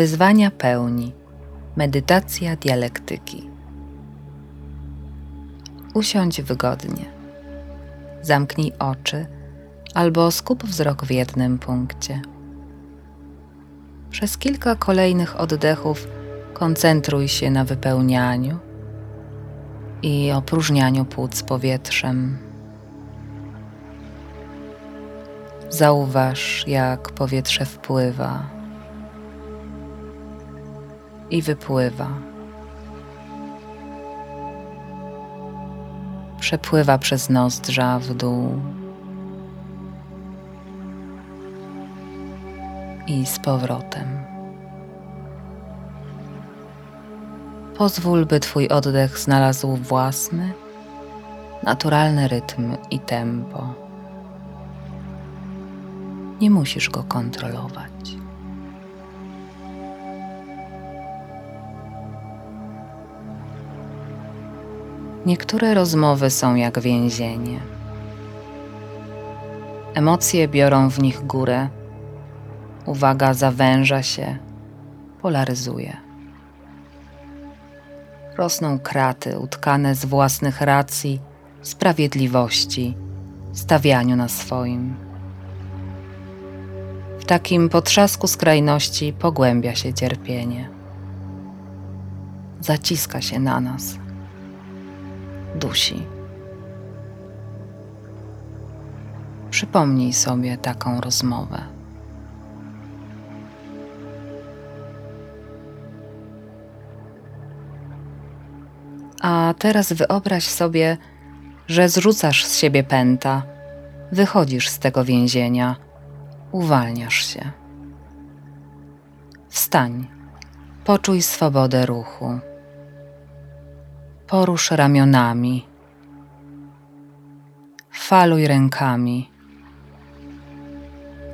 Wyzwania pełni. Medytacja dialektyki. Usiądź wygodnie. Zamknij oczy albo skup wzrok w jednym punkcie. Przez kilka kolejnych oddechów koncentruj się na wypełnianiu i opróżnianiu płuc powietrzem. Zauważ, jak powietrze wpływa i wypływa. Przepływa przez nozdrza w dół i z powrotem. Pozwól, by Twój oddech znalazł własny, naturalny rytm i tempo. Nie musisz go kontrolować. Niektóre rozmowy są jak więzienie. Emocje biorą w nich górę, uwaga zawęża się, polaryzuje. Rosną kraty utkane z własnych racji, sprawiedliwości, stawianiu na swoim. W takim potrzasku skrajności pogłębia się cierpienie. Zaciska się na nas dusi. Przypomnij sobie taką rozmowę. A teraz wyobraź sobie, że zrzucasz z siebie pęta, wychodzisz z tego więzienia, uwalniasz się. Wstań, poczuj swobodę ruchu. Porusz ramionami. Faluj rękami.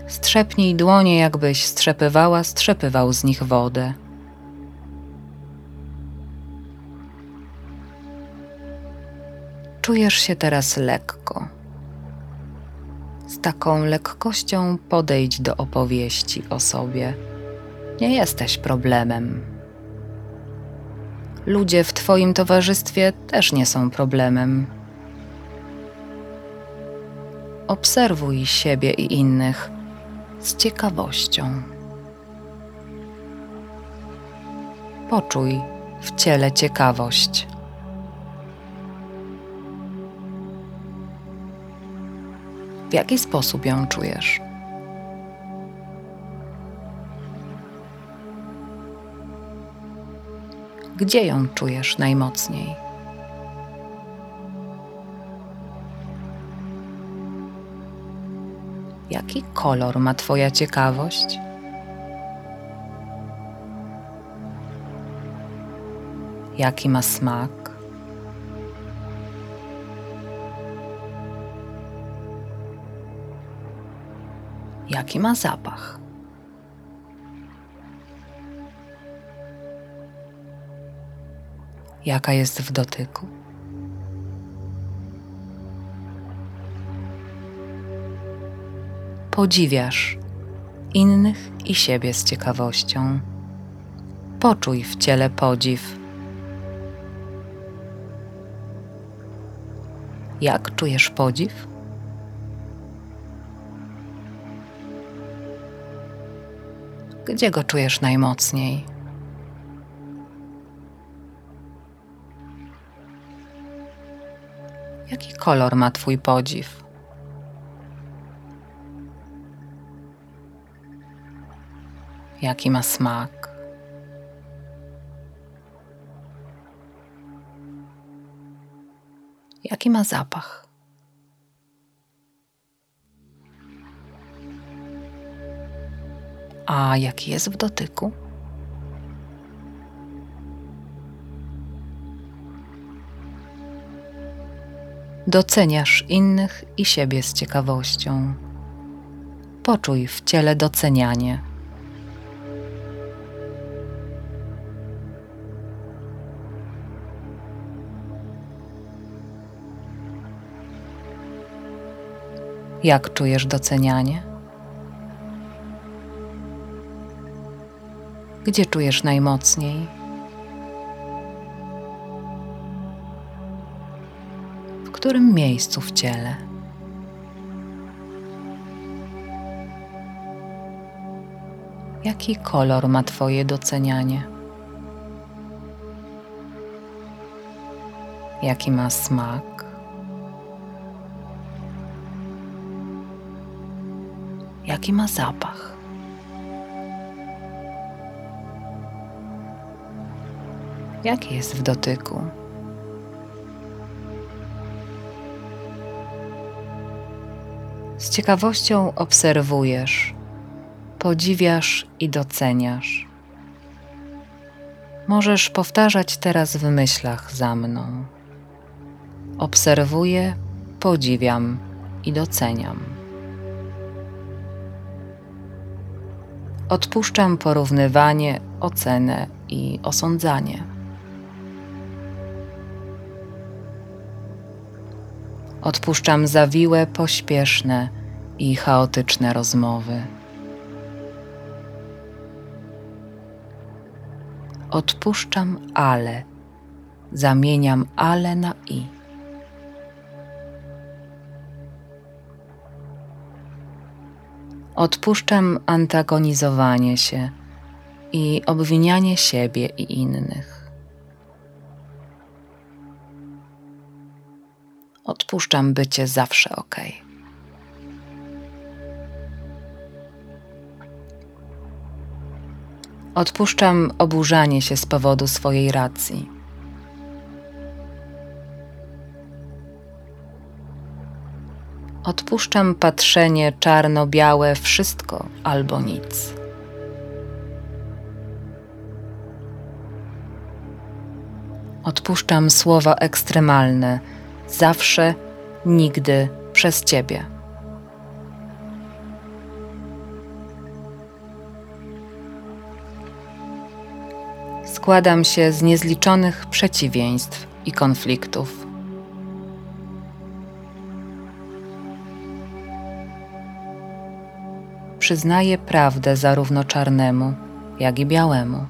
Strzepnij dłonie, jakbyś strzepywała, strzepywał z nich wodę. Czujesz się teraz lekko. Z taką lekkością podejdź do opowieści o sobie. Nie jesteś problemem ludzie w Twoim towarzystwie też nie są problemem. Obserwuj siebie i innych z ciekawością. Poczuj w ciele ciekawość. W jaki sposób ją czujesz? Gdzie ją czujesz najmocniej? Jaki kolor ma Twoja ciekawość? Jaki ma smak? Jaki ma zapach? Jaka jest w dotyku. Podziwiasz innych i siebie z ciekawością. Poczuj w ciele podziw. Jak czujesz podziw? Gdzie go czujesz najmocniej? Jaki kolor ma Twój podziw? Jaki ma smak? Jaki ma zapach? A jaki jest w dotyku? Doceniasz innych i siebie z ciekawością. Poczuj w ciele docenianie. Jak czujesz docenianie? Gdzie czujesz najmocniej? W którym miejscu w ciele? Jaki kolor ma Twoje docenianie? Jaki ma smak? Jaki ma zapach? Jaki jest w dotyku? Ciekawością obserwujesz, podziwiasz i doceniasz. Możesz powtarzać teraz w myślach za mną. Obserwuję, podziwiam i doceniam. Odpuszczam porównywanie, ocenę i osądzanie. Odpuszczam zawiłe, pośpieszne i chaotyczne rozmowy. Odpuszczam ale, zamieniam ale na i. Odpuszczam antagonizowanie się i obwinianie siebie i innych. Odpuszczam bycie zawsze ok. Odpuszczam oburzanie się z powodu swojej racji. Odpuszczam patrzenie czarno-białe, wszystko albo nic. Odpuszczam słowa ekstremalne, zawsze, nigdy, przez Ciebie. Składam się z niezliczonych przeciwieństw i konfliktów. Przyznaję prawdę zarówno czarnemu, jak i białemu.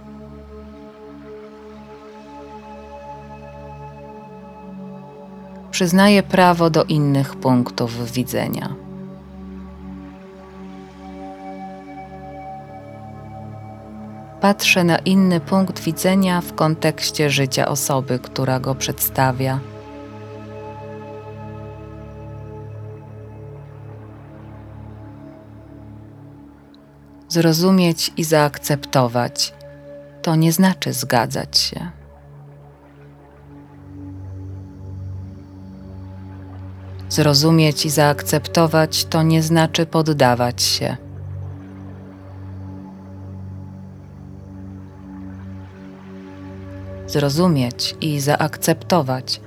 Przyznaję prawo do innych punktów widzenia. Patrzę na inny punkt widzenia w kontekście życia osoby, która go przedstawia. Zrozumieć i zaakceptować to nie znaczy zgadzać się. Zrozumieć i zaakceptować to nie znaczy poddawać się. Zrozumieć i zaakceptować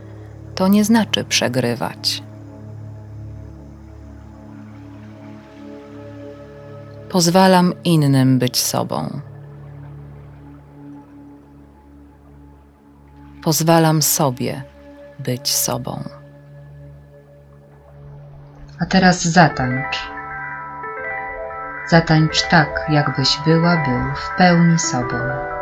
to nie znaczy przegrywać. Pozwalam innym być sobą. Pozwalam sobie być sobą. A teraz zatańcz. Zatańcz tak, jakbyś była był w pełni sobą.